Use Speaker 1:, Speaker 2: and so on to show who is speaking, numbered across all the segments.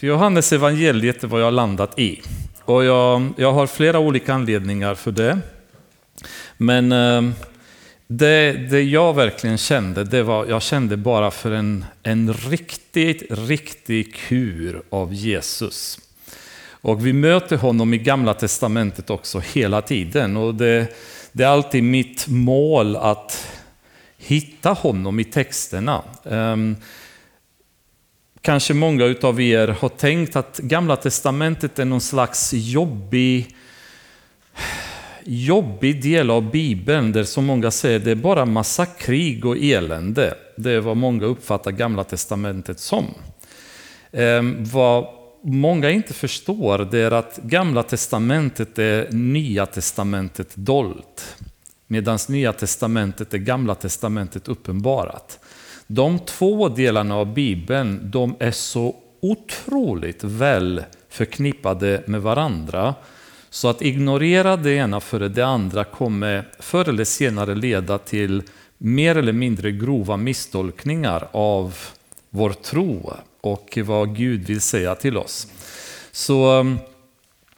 Speaker 1: För Johannes evangeliet är vad jag har landat i. Och jag, jag har flera olika anledningar för det. Men eh, det, det jag verkligen kände, det var, jag kände bara för en, en riktigt, riktig kur av Jesus. Och vi möter honom i Gamla Testamentet också hela tiden. Och det, det är alltid mitt mål att hitta honom i texterna. Ehm, Kanske många av er har tänkt att Gamla Testamentet är någon slags jobbig jobbig del av Bibeln där så många säger det är bara massa krig och elände. Det är vad många uppfattar Gamla Testamentet som. Ehm, vad många inte förstår det är att Gamla Testamentet är Nya Testamentet dolt. Medan Nya Testamentet är Gamla Testamentet uppenbarat. De två delarna av Bibeln de är så otroligt väl förknippade med varandra så att ignorera det ena före det andra kommer förr eller senare leda till mer eller mindre grova misstolkningar av vår tro och vad Gud vill säga till oss. Så um,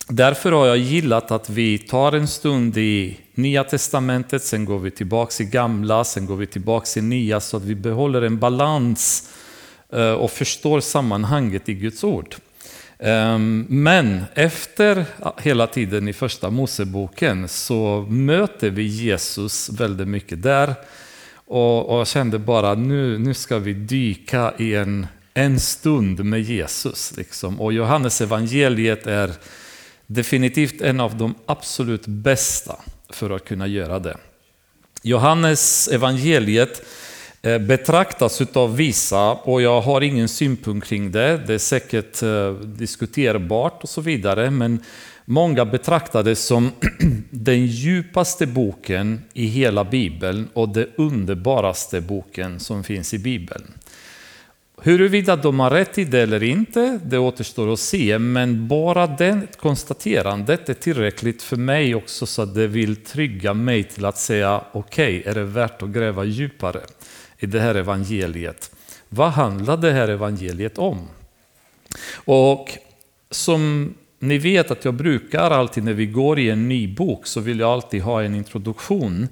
Speaker 1: därför har jag gillat att vi tar en stund i Nya Testamentet, sen går vi tillbaka i Gamla, sen går vi tillbaka i Nya så att vi behåller en balans eh, och förstår sammanhanget i Guds ord. Ehm, men efter hela tiden i första Moseboken så möter vi Jesus väldigt mycket där. Och, jag kände bara nu, nu ska vi dyka i en, en stund med Jesus. Liksom. Och Johannes evangeliet är definitivt en av de absolut bästa för att kunna göra det. Johannes evangeliet eh, betraktas av vissa, och jag har ingen synpunkt kring det, det är säkert eh, diskuterbart och så vidare, men många betraktar det som den djupaste boken i hela Bibeln och den underbaraste boken som finns i Bibeln. Huruvida de har rätt i det eller inte, det återstår att se, men bara det konstaterandet är tillräckligt för mig också så att det vill trygga mig till att säga okej, okay, är det värt att gräva djupare? i det här evangeliet. Vad handlar det här evangeliet om? Och som ni vet att jag brukar alltid när vi går i en ny bok så vill jag alltid ha en introduktion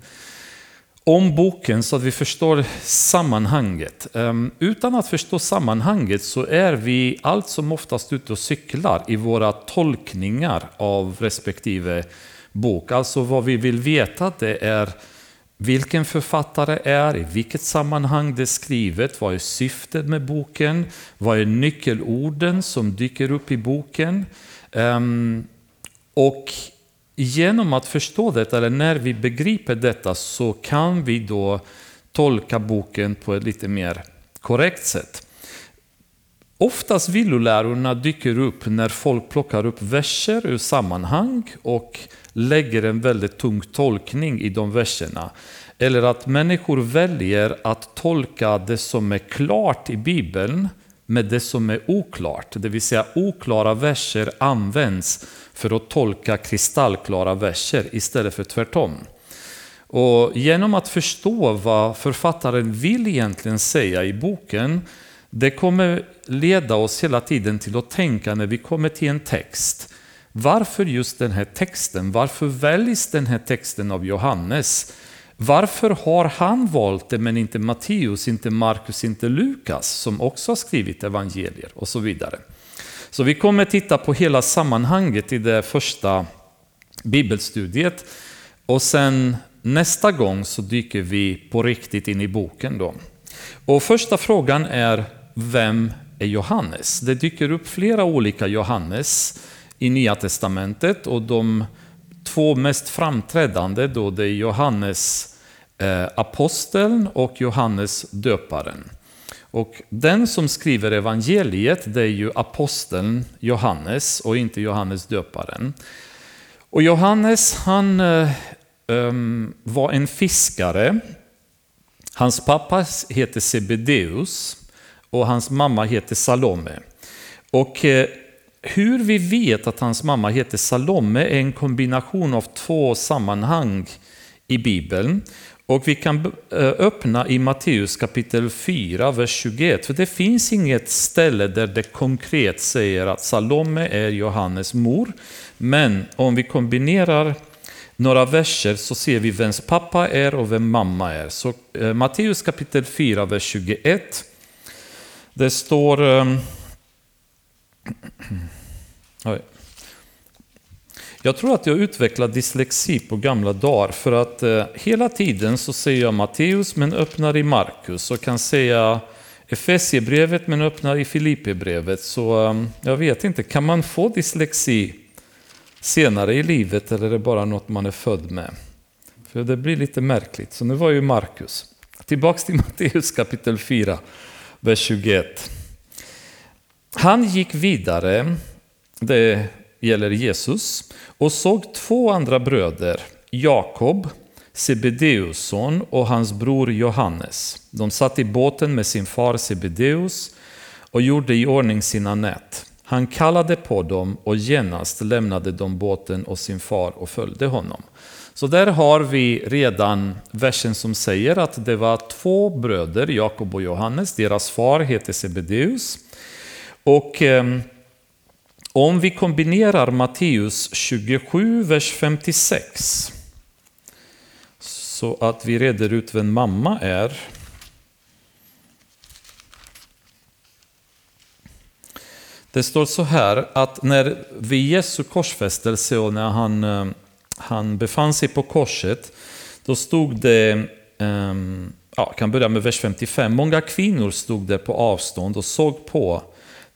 Speaker 1: om boken så att vi förstår sammanhanget. Ehm, utan att förstå sammanhanget så är vi allt som oftast ute och cyklar i våra tolkningar av respektive bok. Alltså vad vi vill veta det är vilken författare är, i vilket sammanhang det är skrivet, vad är syftet med boken, vad är nyckelorden som dyker upp i boken. Ehm, och genom att förstå detta, eller när vi begriper detta, så kan vi då tolka boken på ett lite mer korrekt sätt. Oftast villolärorna dyker upp när folk plockar upp verser ur sammanhang och lägger en väldigt tung tolkning i de verserna. Eller att människor väljer att tolka det som är klart i Bibeln med det som är oklart. Det vill säga oklara verser används för att tolka kristallklara verser istället för tvärtom. Och genom att förstå vad författaren vill egentligen säga i boken, det kommer leda oss hela tiden till att tänka när vi kommer till en text. Varför just den här texten? Varför väljs den här texten av Johannes? Varför har han valt det men inte Matteus, inte Markus, inte Lukas som också har skrivit evangelier och så vidare. Så vi kommer titta på hela sammanhanget i det första bibelstudiet och sen nästa gång så dyker vi på riktigt in i boken då. Och första frågan är vem är Johannes? Det dyker upp flera olika Johannes i Nya Testamentet och de två mest framträdande då det är Johannes Eh, aposteln och Johannes döparen. Och den som skriver evangeliet det är ju aposteln Johannes och inte Johannes döparen. Och Johannes han um, var en fiskare. Hans pappa heter Sebedeus och hans mamma heter Salome. Och uh, hur vi vet att hans mamma heter Salome är en kombination av två sammanhang i Bibeln. Och vi kan eh, öppna i Matteus kapitel 4, vers 21. För det finns inget ställe där det konkret säger att Salome är Johannes mor. Men om vi kombinerar några verser så ser vi vems pappa är och vem mamma är. Så eh, Matteus kapitel 4, vers 21. Det står... Eh, oj. Jag tror att jag utvecklade dyslexi på gamla dagar för att eh, hela tiden så säger jag Matteus men öppnar i Markus och kan säga Efesiebrevet men öppnar i Filipperbrevet. Så eh, jag vet inte, kan man få dyslexi senare i livet eller är det bara något man är född med? För det blir lite märkligt. Så nu var ju Markus. Tillbaks till Matteus kapitel 4, vers 21. Han gick vidare, det gäller Jesus, och såg två andra bröder, Jakob, Sebedeus son och hans bror Johannes. De satt i båten med sin far Sebedeus och gjorde i ordning sina nät. Han kallade på dem och genast lämnade de båten och sin far och följde honom. Så där har vi redan versen som säger att det var två bröder, Jakob och Johannes. Deras far heter Sebedeus. Och eh, om vi kombinerar Matteus 27, vers 56 så att vi reder ut vem mamma är. Det står så här att när vid Jesu korsfästelse och när han, eh, han befann sig på korset, då stod det, ehm, ja, jag kan börja med vers 55, många kvinnor stod där på avstånd och såg på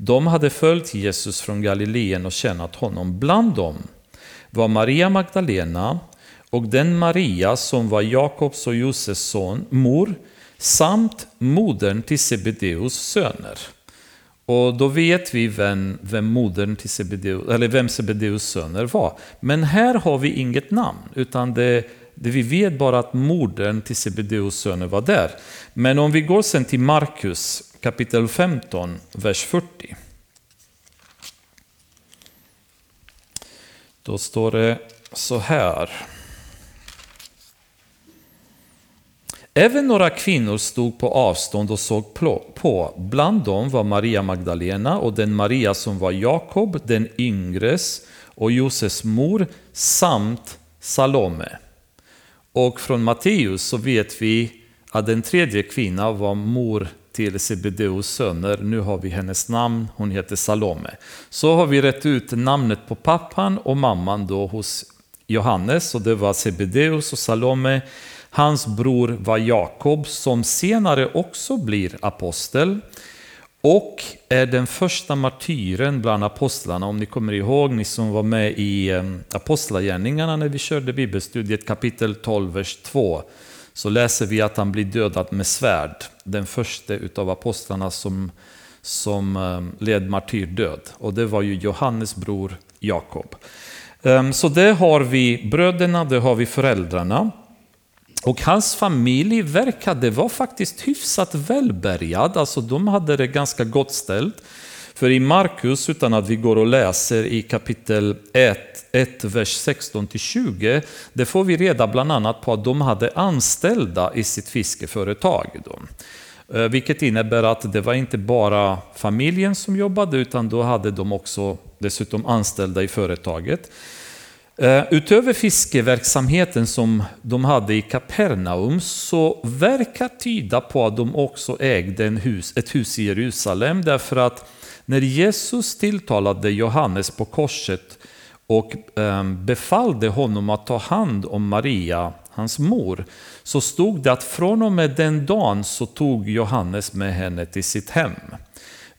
Speaker 1: de hade följt Jesus från Galileen och tjänat honom. Bland dem var Maria Magdalena och den Maria som var Jakobs och Josefs son, mor, samt modern till Sebedeus söner. Och då vet vi vem, vem modern till Sebedeus, eller vem Sebedeus söner var. Men här har vi inget namn, utan det, det vi vet bara att modern till Sebedeus söner var där. Men om vi går sen till Markus kapitel 15, vers 40. Då står det så här. Även några kvinnor stod på avstånd och såg på. Bland dem var Maria Magdalena och den Maria som var Jakob, den yngres och Josefs mor, samt Salome. Och från Matteus så vet vi att den tredje kvinnan var mor till Sebedeus söner. Nu har vi hennes namn, hon heter Salome. Så har vi rätt ut namnet på pappan och mamman då hos Johannes och det var Sebedeus och Salome. Hans bror var Jakob som senare också blir apostel och är den första martyren bland apostlarna. Om ni kommer ihåg, ni som var med i eh, Apostlagärningarna när vi körde bibelstudiet kapitel 12, vers 2 så läser vi att han blir dödad med svärd. Den första utav apostlarna som, som eh, led martyrdöd. Och det var ju Johannes bror Jakob. Ehm, så det har vi bröderna, det har vi föräldrarna. Och hans familj verkade vara faktiskt hyfsat välbärgad, alltså de hade det ganska gott ställt. För i Markus, utan att vi går och läser i kapitel 1, 1 vers 16-20, det får vi reda bland annat på att de hade anställda i sitt fiskeföretag. Då. Eh, vilket innebär att det var inte bara familjen som jobbade, utan då hade de också dessutom anställda i företaget. Eh, utöver fiskeverksamheten som de hade i Kapernaum så verkar tyda på att de också ägde en hus, ett hus i Jerusalem därför att när Jesus tilltalade Johannes på korset och ehm, befallde honom att ta hand om Maria, hans mor, så stod det att från och med den dagen så tog Johannes med henne till sitt hem.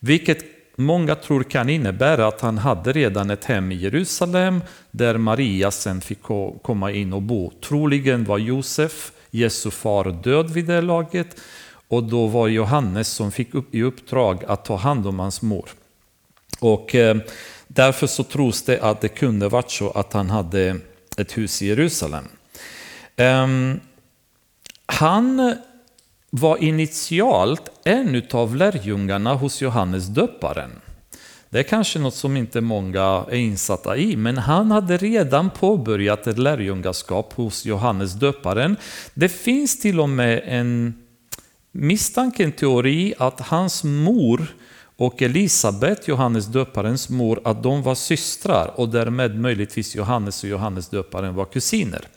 Speaker 1: Vilket många tror kan innebära att han hade redan ett hem i Jerusalem där Maria sen fick komma in och bo. Troligen var Josef, Jesu far, död vid det laget och då var Johannes som fick upp i uppdrag att ta hand om hans mor. Och eh, därför så tros det att det kunde varit så att han hade ett hus i Jerusalem. Ehm, han var initialt en av lärjungarna hos Johannes döparen. Det är kanske något som inte många är insatta i, men han hade redan påbörjat ett lärjungaskap hos Johannes döparen. Det finns till och med en misstanke, en teori, att hans mor och Elisabet, Johannes döparens mor, att de var systrar och därmed möjligtvis Johannes och Johannes döparen var kusiner.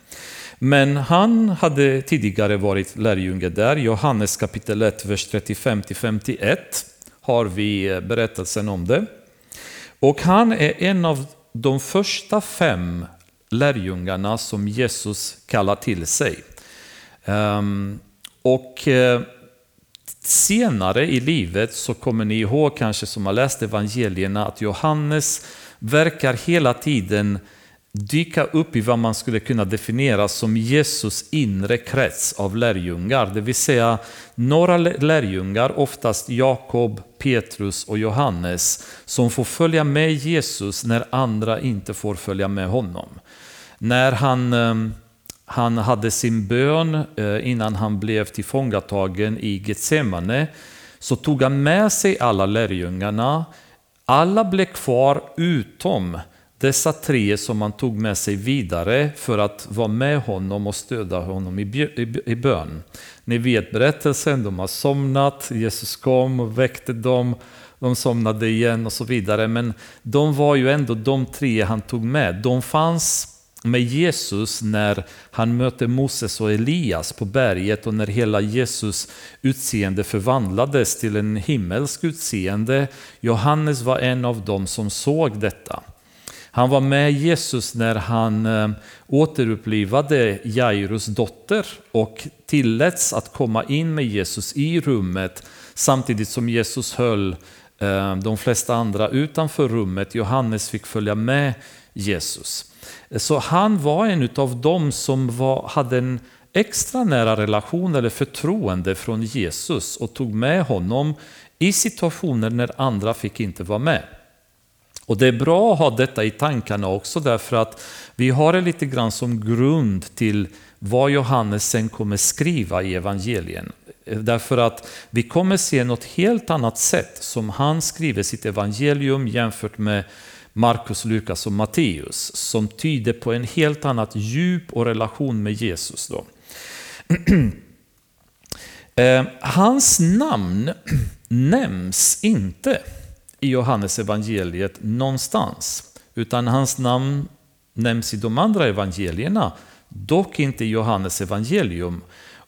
Speaker 1: Men han hade tidigare varit lärjunge där. Johannes kapitel 1, vers 35-51 har vi eh, berättelsen om det. Och han är en av de första fem lärjungarna som Jesus kallar till sig. Ehm, och eh, senare i livet så kommer ni ihåg kanske som har läst evangelierna att Johannes verkar hela tiden dyka upp i vad man skulle kunna definiera som Jesus inre krets av lärjungar. Det vill säga några lärjungar, oftast Jakob, Petrus och Johannes, som får följa med Jesus när andra inte får följa med honom. När han, ehm, han hade sin bön eh, innan han blev tillfångatagen i Getsemane så tog han med sig alla lärjungarna. Alla blev kvar utom dessa tre som han tog med sig vidare för att vara med honom och stödja honom i bön. Ni vet berättelsen, de har somnat, Jesus kom och väckte dem, de somnade igen och så vidare. Men de var ju ändå de tre han tog med. De fanns med Jesus när han mötte Moses och Elias på berget och när hela Jesus utseende förvandlades till en himmelsk utseende. Johannes var en av dem som såg detta. Han var med Jesus när han eh, återupplivade Jairus dotter och tilläts att komma in med Jesus i rummet samtidigt som Jesus höll eh, de flesta andra utanför rummet. Johannes fick följa med Jesus. Så han var en av dem som var, hade en extra nära relation eller förtroende från Jesus och tog med honom i situationer när andra fick inte vara med. Och det är bra att ha detta i tankarna också därför att vi har det lite grann som grund till vad Johannes sen kommer skriva i evangelien. Därför att vi kommer se något helt annat sätt som han skriver sitt evangelium jämfört med Markus, Lukas och Matteus som tyder på en helt annat djup och relation med Jesus. Då. Eh, hans namn nämns inte i Johannes evangeliet någonstans. Utan hans namn nämns i de andra evangelierna, dock inte i Johannes evangelium.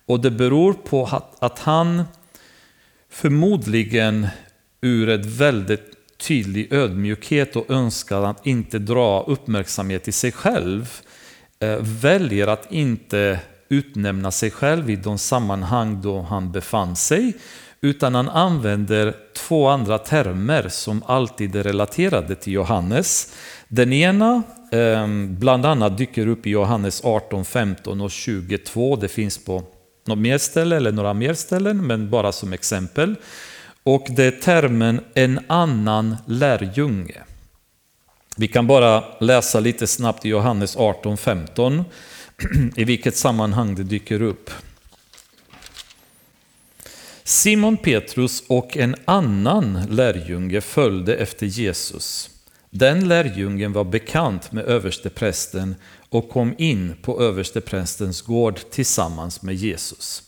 Speaker 1: Och det beror på att han förmodligen ur ett väldigt tydlig ödmjukhet och önskan att inte dra uppmärksamhet till sig själv eh, väljer att inte utnämna sig själv i de sammanhang då han befann sig utan han använder två andra termer som alltid är relaterade till Johannes. Den ena ehm, bland annat dyker upp i Johannes 18, 15 och 22. Det finns på något mer ställe eller några mer ställen, men bara som exempel. Och det är termen en annan lärjunge. Vi kan bara läsa lite snabbt i Johannes 18, 15 i vilket sammanhang det dyker upp. Simon Petrus och en annan lärjunge följde efter Jesus. Den lärjungen var bekant med översteprästen och kom in på översteprästens gård tillsammans med Jesus.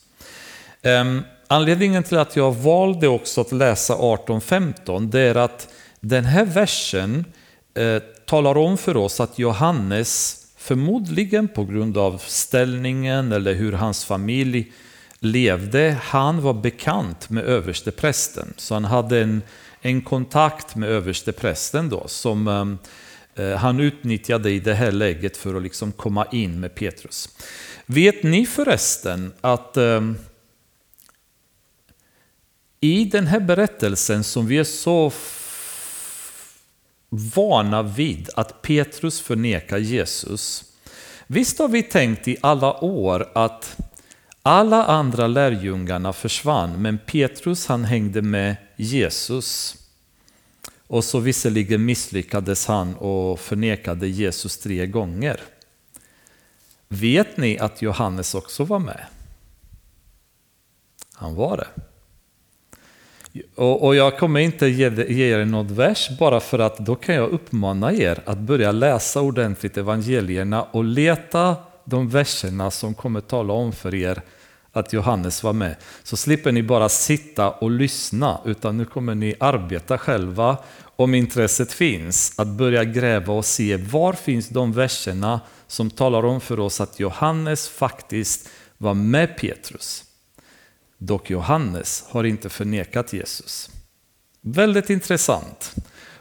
Speaker 1: Ehm, anledningen till att jag valde också att läsa 18.15 det är att den här versen eh, talar om för oss att Johannes förmodligen på grund av ställningen eller hur hans familj levde, han var bekant med översteprästen. Så han hade en, en kontakt med översteprästen då som ehm, eh, han utnyttjade i det här läget för att liksom komma in med Petrus. Vet ni förresten att eh, i den här berättelsen som vi är så vana vid att Petrus förnekar Jesus. Visst har vi tänkt i alla år att alla andra lärjungarna försvann, men Petrus han hängde med Jesus. Och så visserligen misslyckades han och förnekade Jesus tre gånger. Vet ni att Johannes också var med? Han var det. Och, jag kommer inte ge, ge er något vers bara för att då kan jag uppmana er att börja läsa ordentligt evangelierna och leta de verserna som kommer tala om för er att Johannes var med. Så slipper ni bara sitta och lyssna, utan nu kommer ni arbeta själva om intresset finns, att börja gräva och se var finns de verserna som talar om för oss att Johannes faktiskt var med Petrus. Dock Johannes har inte förnekat Jesus. Väldigt intressant.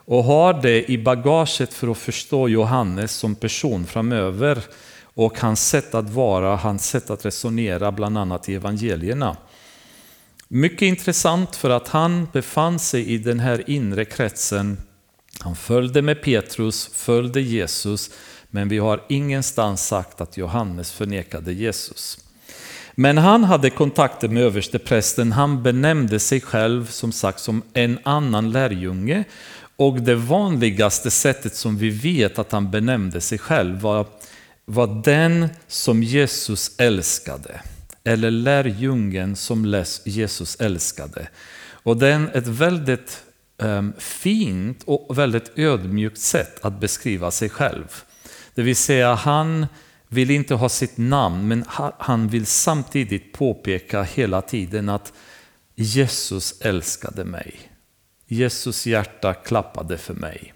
Speaker 1: Och har det i bagaget för att förstå Johannes som person framöver och hans sätt att vara, hans sätt att resonera bland annat i evangelierna. Mycket intressant för att han befann sig i den här inre kretsen. Han följde med Petrus, följde Jesus, men vi har ingenstans sagt att Johannes förnekade Jesus. Men han hade kontakter med översteprästen, han benämnde sig själv som sagt som en annan lärjunge. Och det vanligaste sättet som vi vet att han benämnde sig själv var, var den som Jesus älskade. Eller lärjungen som Jesus älskade. Och det är ett väldigt um, fint och väldigt ödmjukt sätt att beskriva sig själv. Det vill säga han vill inte ha sitt namn, men han vill samtidigt påpeka hela tiden att Jesus älskade mig. Jesus hjärta klappade för mig.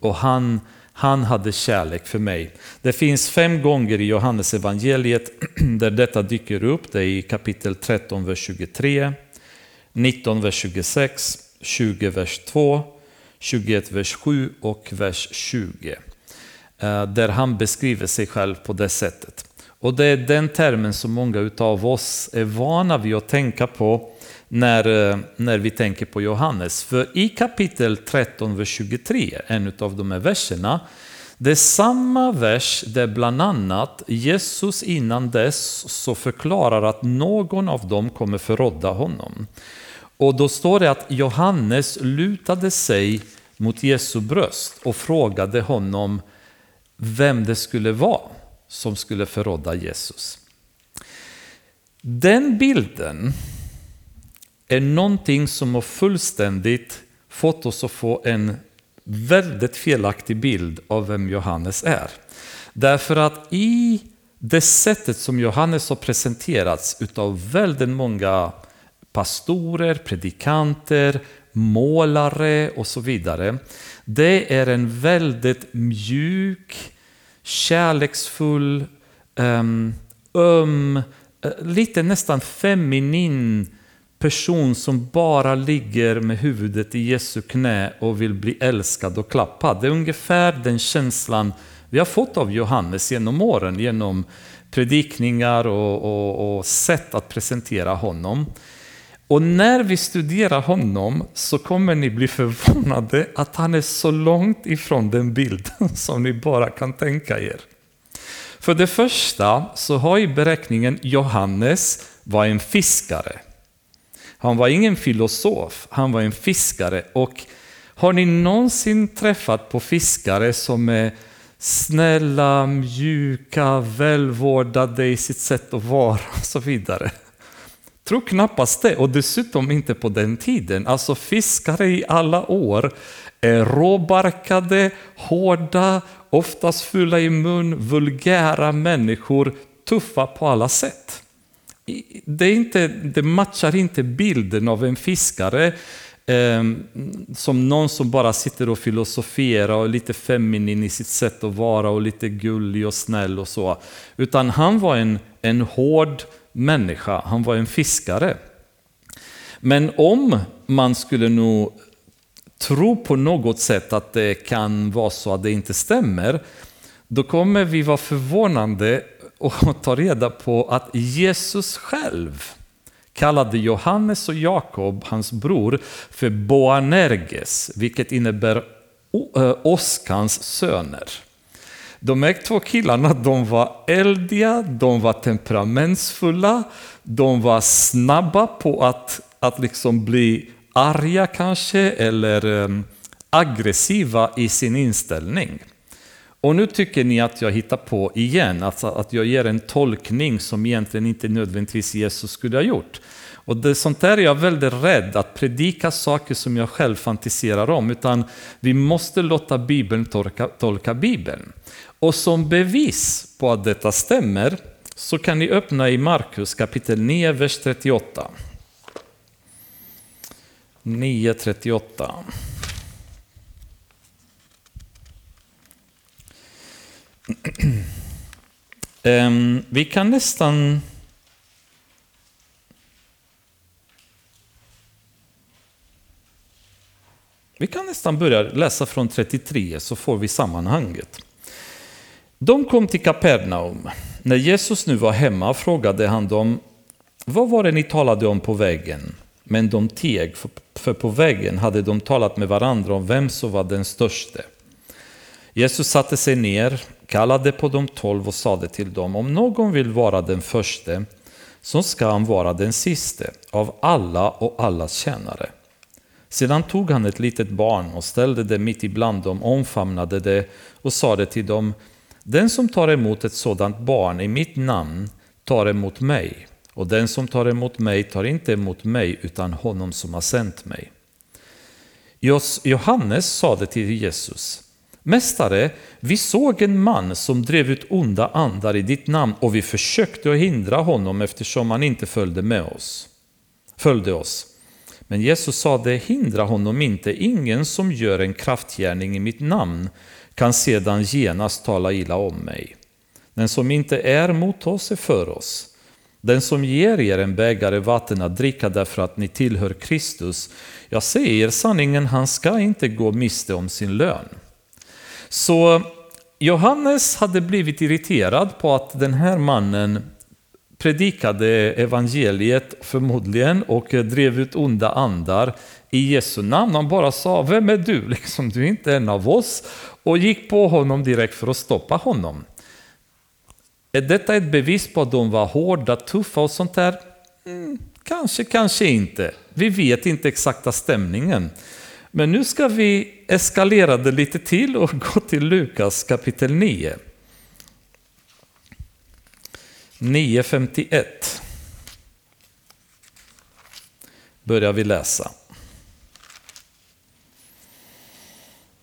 Speaker 1: Och han, han hade kärlek för mig. Det finns fem gånger i Johannes evangeliet där detta dyker upp. Det är i kapitel 13, vers 23, 19, vers 26, 20, vers 2, 21, vers 7 och vers 20. Eh, där han beskriver sig själv på det sättet. Och det är den termen som många av oss är vana vid att tänka på när, eh, när vi tänker på Johannes. För i kapitel 13, vers 23, en av de här verserna, det är samma vers där bland annat Jesus innan dess så förklarar att någon av dem kommer förrådda honom. Och då står det att Johannes lutade sig mot Jesu bröst och frågade honom vem det skulle vara som skulle förråda Jesus. Den bilden är någonting som har fullständigt fått oss att få en väldigt felaktig bild av vem Johannes är. Därför att i det sättet som Johannes har presenterats utav väldigt många pastorer, predikanter, målare och så vidare. Det är en väldigt mjuk, kärleksfull, ehm, öm, eh, lite nästan feminin person som bara ligger med huvudet i Jesu knä och vill bli älskad och klappad. Det är ungefär den känslan vi har fått av Johannes genom åren, genom predikningar och, och, och sätt att presentera honom. Och när vi studerar honom så kommer ni bli förvånade att han är så långt ifrån den bilden som ni bara kan tänka er. För det första så har i beräkningen Johannes var en fiskare. Han var ingen filosof, han var en fiskare. Och har ni någonsin träffat på fiskare som är snälla, mjuka, välvårdade i sitt sätt att vara och så vidare? Tror knappast det, och dessutom inte på den tiden. Alltså fiskare i alla år är råbarkade, hårda, oftast fulla i mun, vulgära människor, tuffa på alla sätt. Det, är inte, det matchar inte bilden av en fiskare eh, som någon som bara sitter och filosoferar och är lite feminin i sitt sätt att vara och lite gullig och snäll och så. Utan han var en, en hård, människa, han var en fiskare. Men om man skulle nog tro på något sätt att det kan vara så att det inte stämmer, då kommer vi vara förvånande och ta reda på att Jesus själv kallade Johannes och Jakob, hans bror, för Boanerges, vilket innebär eh, åskans söner. De här två killarna de var eldiga, de var temperamentsfulla, de var snabba på att, att liksom bli arga kanske eller um, aggressiva i sin inställning. Och nu tycker ni att jag hittar på igen, alltså att jag ger en tolkning som egentligen inte nödvändigtvis Jesus skulle ha gjort. Och det, sånt där är jag väldigt rädd att predika saker som jag själv fantiserar om, utan vi måste låta Bibeln tolka, tolka Bibeln. Och som bevis på att detta stämmer så kan ni öppna i Markus kapitel 9, vers 38. 9.38. um, vi kan nästan Vi kan nästan börja läsa från 33 så får vi sammanhanget. De kom till Kapernaum. När Jesus nu var hemma frågade han dem, vad var det ni talade om på vägen? Men de teg, för på vägen hade de talat med varandra om vem som var den störste. Jesus satte sig ner, kallade på de tolv och sade till dem, om någon vill vara den förste, så ska han vara den siste av alla och allas tjänare. Sedan tog han ett litet barn och ställde det mitt ibland dem, omfamnade det och sade till dem, den som tar emot ett sådant barn i mitt namn tar emot mig, och den som tar emot mig tar inte emot mig utan honom som har sänt mig. Johannes sade till Jesus, Mästare, vi såg en man som drev ut onda andar i ditt namn och vi försökte att hindra honom eftersom han inte följde med oss. Följde oss. Men Jesus sade, hindra honom inte, ingen som gör en kraftgärning i mitt namn kan sedan genast tala illa om mig. Den som inte är mot oss är för oss. Den som ger er en bägare vatten att dricka därför att ni tillhör Kristus, jag säger sanningen, han ska inte gå miste om sin lön. Så Johannes hade blivit irriterad på att den här mannen predikade evangeliet förmodligen och drev ut onda andar i Jesu namn. Han bara sa, vem är du? Liksom, du är inte en av oss. Och gick på honom direkt för att stoppa honom. Är detta ett bevis på att de var hårda, tuffa och sånt där? Mm, kanske, kanske inte. Vi vet inte exakta stämningen. Men nu ska vi eskalera det lite till och gå till Lukas kapitel 9. 9.51 börjar vi läsa.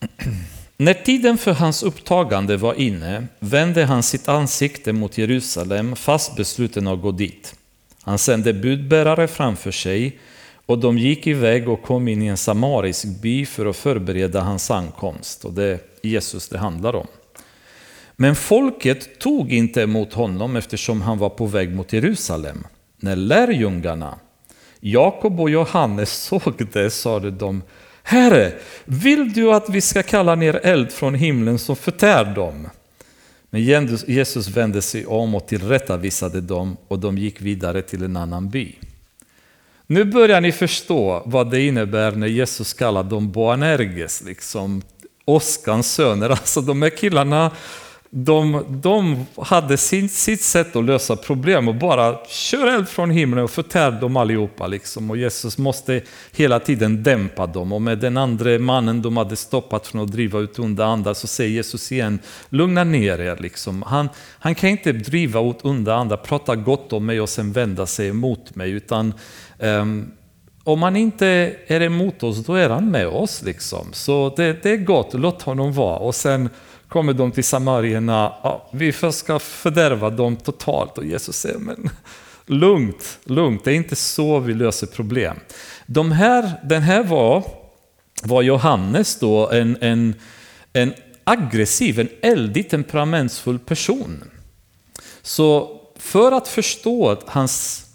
Speaker 1: När tiden för hans upptagande var inne vände han sitt ansikte mot Jerusalem fast besluten att gå dit. Han sände budbärare framför sig och de gick iväg och kom in i en samarisk by för att förbereda hans ankomst. Och det är Jesus det handlar om. Men folket tog inte emot honom eftersom han var på väg mot Jerusalem. När lärjungarna, Jakob och Johannes såg det sade de Herre, vill du att vi ska kalla ner eld från himlen som förtär dem? Men Jesus vände sig om och tillrättavisade dem och de gick vidare till en annan by. Nu börjar ni förstå vad det innebär när Jesus kallar dem Boanerges, liksom åskans söner. Alltså de här killarna de, de hade sin, sitt sätt att lösa problem och bara kör eld från himlen och förtär dem allihopa. Liksom. Och Jesus måste hela tiden dämpa dem. Och med den andra mannen de hade stoppat från att driva ut onda andar så säger Jesus igen, lugna ner er. Liksom. Han, han kan inte driva ut onda andar, prata gott om mig och sen vända sig emot mig. Utan um, om han inte är emot oss, då är han med oss. Liksom. Så det, det är gott, låt honom vara. Och sen kommer de till samarierna, ja, vi ska fördärva dem totalt. Och Jesus säger, men lugnt, lugnt, det är inte så vi löser problem. De här, den här var, var Johannes då en, en, en aggressiv, en eldig temperamentsfull person. Så för att förstå hans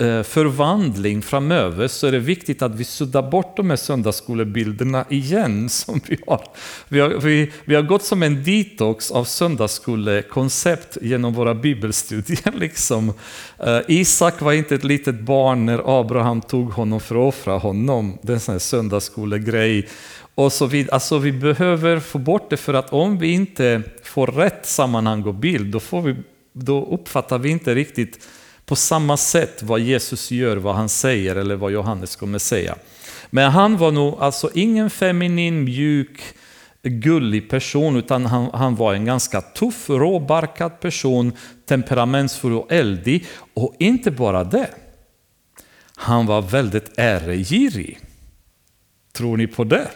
Speaker 1: Eh, förvandling framöver så är det viktigt att vi suddar bort de här söndagsskolebilderna igen. Som vi, har. Vi, har, vi, vi har gått som en detox av söndagsskolekoncept genom våra bibelstudier. Liksom. Eh, Isak var inte ett litet barn när Abraham tog honom för att offra honom. Det är en sån här söndagsskolegrej. Och så vid, alltså vi behöver få bort det för att om vi inte får rätt sammanhang och bild då, får vi, då uppfattar vi inte riktigt på samma sätt vad Jesus gör, vad han säger eller vad Johannes kommer säga. Men han var nog alltså ingen feminin, mjuk, gullig person utan han, han var en ganska tuff, råbarkad person, temperamentsfull och eldig. Och inte bara det. Han var väldigt äregirig. Tror ni på det?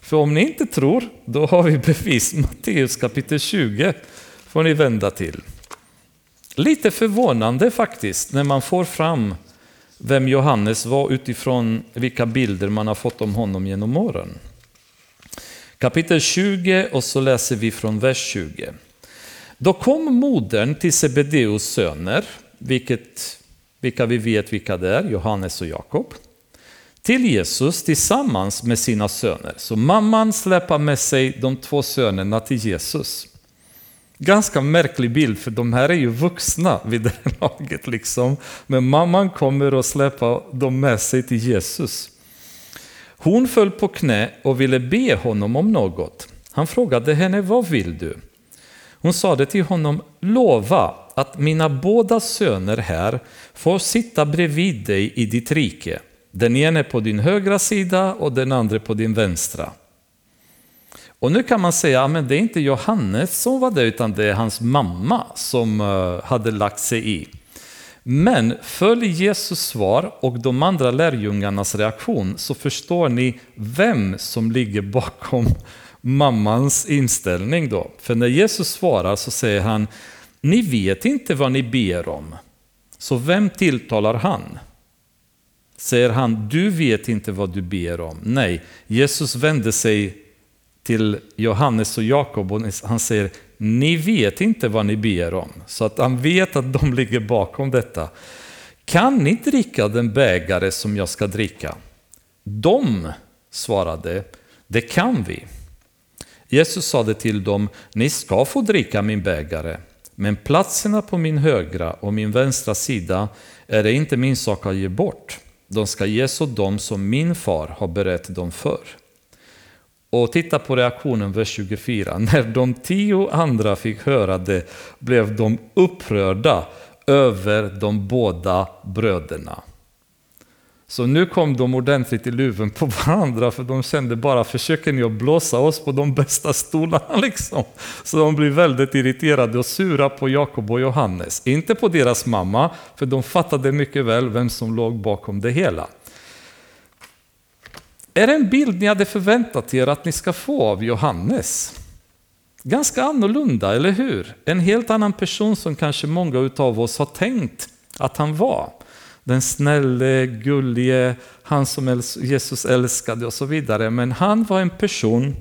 Speaker 1: För om ni inte tror, då har vi bevis. Matteus kapitel 20 får ni vända till. Lite förvånande faktiskt när man får fram vem Johannes var utifrån vilka bilder man har fått om honom genom åren. Kapitel 20 och så läser vi från vers 20. Då kom modern till Sebedeus söner, vilket, vilka vi vet vilka det är, Johannes och Jakob, till Jesus tillsammans med sina söner. Så mamman släpar med sig de två sönerna till Jesus. Ganska märklig bild, för de här är ju vuxna vid det här laget. Liksom. Men mamman kommer och släpar dem med sig till Jesus. Hon föll på knä och ville be honom om något. Han frågade henne, vad vill du? Hon sade till honom, lova att mina båda söner här får sitta bredvid dig i ditt rike. Den ene på din högra sida och den andra på din vänstra. Och nu kan man säga att det är inte Johannes som var det, utan det är hans mamma som eh, hade lagt sig i. Men följ Jesus svar och de andra lärjungarnas reaktion så förstår ni vem som ligger bakom mammans inställning då. För när Jesus svarar så säger han, ni vet inte vad ni ber om. Så vem tilltalar han? Säger han, du vet inte vad du ber om? Nej, Jesus vände sig till Johannes och Jakob och han säger, ni vet inte vad ni ber om. Så att han vet att de ligger bakom detta. Kan ni dricka den bägare som jag ska dricka? De svarade, det kan vi. Jesus sade till dem, ni ska få dricka min bägare, men platserna på min högra och min vänstra sida är det inte min sak att ge bort. De ska ges åt dem som min far har berett dem för. Och titta på reaktionen, vers 24. När de tio andra fick höra det blev de upprörda över de båda bröderna. Så nu kom de ordentligt i luven på varandra för de kände bara, försöker ni att blåsa oss på de bästa stolarna liksom? Så de blev väldigt irriterade och sura på Jakob och Johannes. Inte på deras mamma, för de fattade mycket väl vem som låg bakom det hela. Är det en bild ni hade förväntat er att ni ska få av Johannes? Ganska annorlunda, eller hur? En helt annan person som kanske många av oss har tänkt att han var. Den snälle, gullige, han som Jesus älskade och så vidare. Men han var en person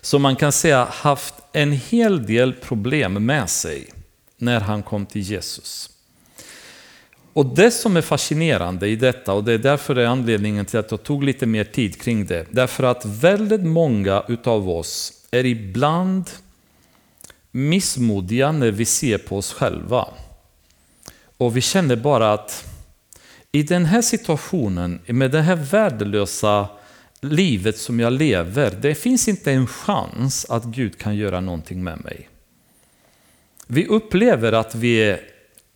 Speaker 1: som man kan säga haft en hel del problem med sig när han kom till Jesus. Och det som är fascinerande i detta, och det är därför det är anledningen till att jag tog lite mer tid kring det, därför att väldigt många utav oss är ibland missmodiga när vi ser på oss själva. Och vi känner bara att i den här situationen, med det här värdelösa livet som jag lever, det finns inte en chans att Gud kan göra någonting med mig. Vi upplever att vi är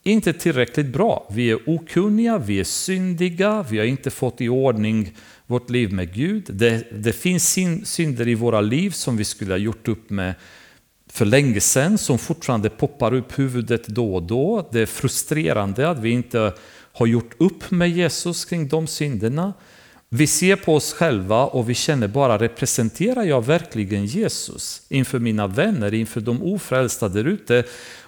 Speaker 1: inte tillräckligt bra. Vi är okunniga, vi är syndiga, vi har inte fått i ordning vårt liv med Gud. Det, det finns synder i våra liv som vi skulle ha gjort upp med för länge sedan, som fortfarande poppar upp huvudet då och då. Det är frustrerande att vi inte har gjort upp med Jesus kring de synderna. Vi ser på oss själva och vi känner bara, representerar jag verkligen Jesus inför mina vänner, inför de ofrälsta där ute?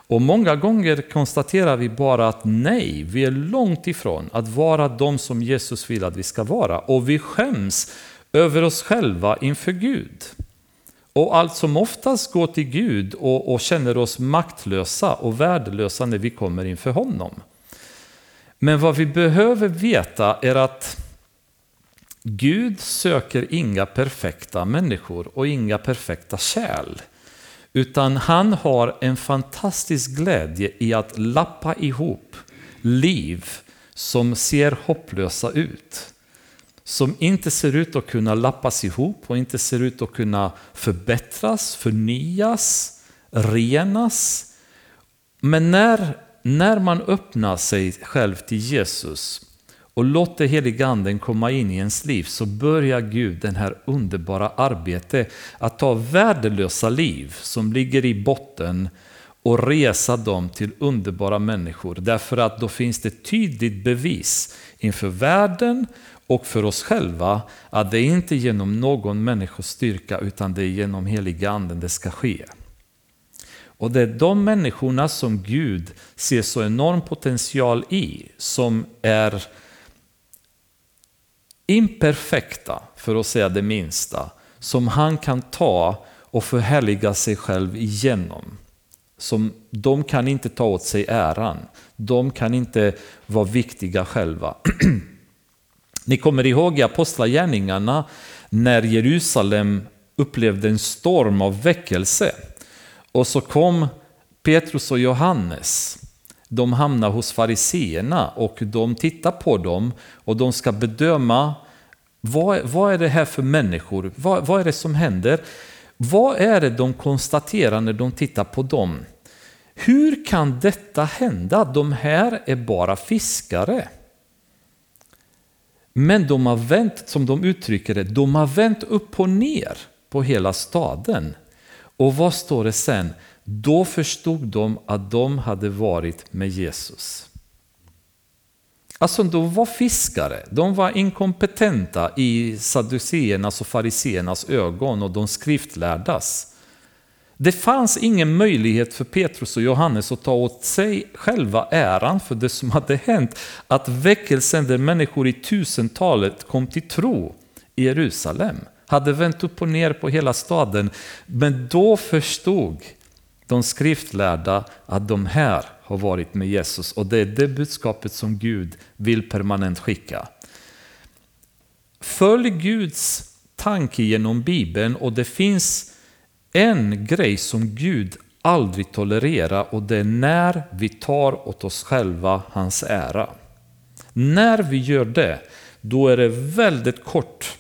Speaker 1: Och många gånger konstaterar vi bara att nej, vi är långt ifrån att vara de som Jesus vill att vi ska vara. Och vi skäms över oss själva inför Gud. Och allt som oftast går till Gud och, och känner oss maktlösa och värdelösa när vi kommer inför honom. Men vad vi behöver veta är att Gud söker inga perfekta människor och inga perfekta kärl. Utan han har en fantastisk glädje i att lappa ihop liv som ser hopplösa ut. Som inte ser ut att kunna lappas ihop och inte ser ut att kunna förbättras, förnyas, renas. Men när, när man öppnar sig själv till Jesus och låter heliga anden komma in i ens liv så börjar Gud den här underbara arbetet att ta värdelösa liv som ligger i botten och resa dem till underbara människor. Därför att då finns det tydligt bevis inför världen och för oss själva att det inte är genom någon människos styrka utan det är genom heliga anden det ska ske. Och det är de människorna som Gud ser så enorm potential i som är imperfekta, för att säga det minsta, som han kan ta och förhärliga sig själv igenom. Som, de kan inte ta åt sig äran. De kan inte vara viktiga själva. Ni kommer ihåg i Apostlagärningarna när Jerusalem upplevde en storm av väckelse. Och så kom Petrus och Johannes. De hamnar hos fariseerna och de tittar på dem och de ska bedöma vad, vad är det här för människor? Vad, vad är det som händer? Vad är det de konstaterar när de tittar på dem? Hur kan detta hända? De här är bara fiskare. Men de har vänt, som de uttrycker det, de har vänt upp och ner på hela staden. Och vad står det sen? Då förstod de att de hade varit med Jesus. Alltså de var fiskare, de var inkompetenta i saduceernas och fariseernas ögon och de skriftlärdas. Det fanns ingen möjlighet för Petrus och Johannes att ta åt sig själva äran för det som hade hänt. Att väckelsen där människor i tusentalet kom till tro i Jerusalem hade vänt upp och ner på hela staden. Men då förstod de skriftlärda att de här har varit med Jesus och det är det budskapet som Gud vill permanent skicka. Följ Guds tanke genom Bibeln och det finns en grej som Gud aldrig tolererar och det är när vi tar åt oss själva hans ära. När vi gör det, då är det väldigt kort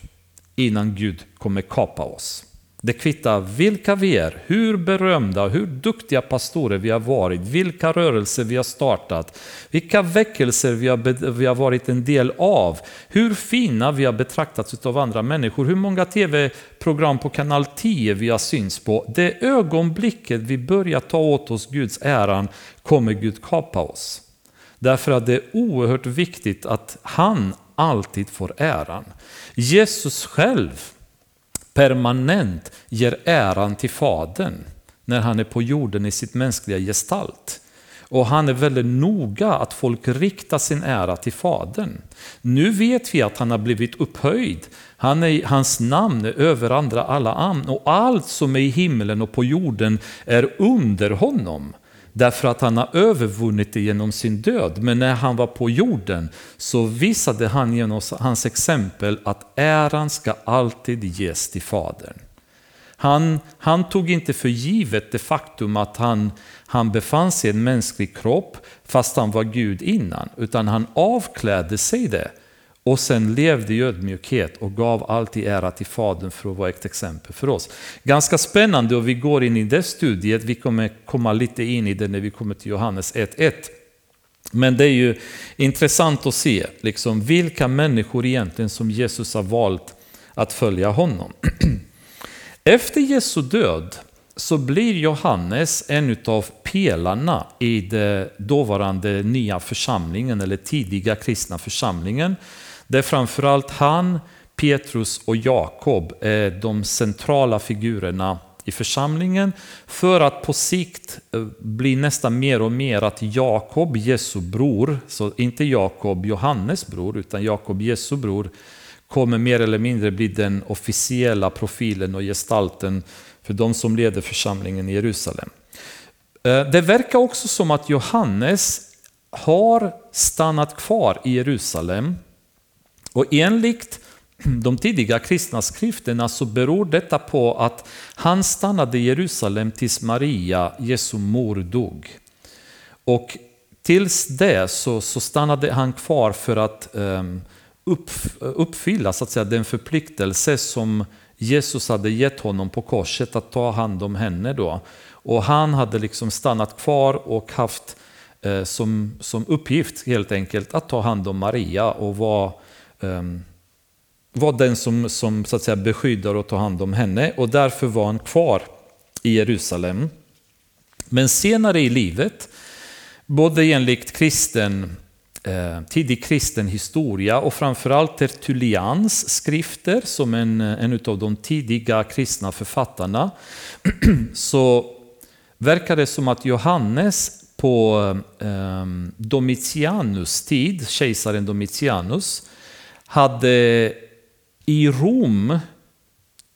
Speaker 1: innan Gud kommer kapa oss. Det kvittar vilka vi är, hur berömda, hur duktiga pastorer vi har varit, vilka rörelser vi har startat, vilka väckelser vi har, vi har varit en del av, hur fina vi har betraktats av andra människor, hur många tv-program på kanal 10 vi har syns på. Det ögonblicket vi börjar ta åt oss Guds äran kommer Gud kapa oss. Därför att det är oerhört viktigt att han alltid får äran. Jesus själv permanent ger äran till Fadern när han är på jorden i sitt mänskliga gestalt. Och han är väldigt noga att folk riktar sin ära till Fadern. Nu vet vi att han har blivit upphöjd. Han är, hans namn är över andra alla namn och allt som är i himlen och på jorden är under honom. Därför att han har övervunnit det genom sin död. Men när han var på jorden så visade han genom hans exempel att äran ska alltid ges till Fadern. Han, han tog inte för givet det faktum att han, han befann sig i en mänsklig kropp fast han var Gud innan. Utan han avklädde sig det och sen levde i ödmjukhet och gav alltid ära till Fadern för att vara ett exempel för oss. Ganska spännande och vi går in i det studiet, vi kommer komma lite in i det när vi kommer till Johannes 1.1. Men det är ju intressant att se liksom, vilka människor egentligen som Jesus har valt att följa honom. Efter Jesu död så blir Johannes en av pelarna i den dåvarande nya församlingen eller tidiga kristna församlingen det är framförallt han, Petrus och Jakob är de centrala figurerna i församlingen för att på sikt eh, bli nästan mer och mer att Jakob, Jesu bror, så inte Jakob, Johannes bror, utan Jakob, Jesu bror, kommer mer eller mindre bli den officiella profilen och gestalten för de som leder församlingen i Jerusalem. Eh, det verkar också som att Johannes har stannat kvar i Jerusalem och enligt de tidiga kristna skrifterna så beror detta på att han stannade i Jerusalem tills Maria, Jesu mor, dog. Och tills det så, så stannade han kvar för att um, upp, uppfylla så att säga, den förpliktelse som Jesus hade gett honom på korset att ta hand om henne. Då. Och han hade liksom stannat kvar och haft eh, som, som uppgift helt enkelt att ta hand om Maria och vara um, var den som, som så att säga, beskyddar och tar hand om henne och därför var han kvar i Jerusalem. Men senare i livet, både enligt kristen, eh, tidig kristen historia och framförallt Tertullians skrifter som en, en av de tidiga kristna författarna, så verkar det som att Johannes på eh, Domitianus tid, kejsaren Domitianus, hade i Rom,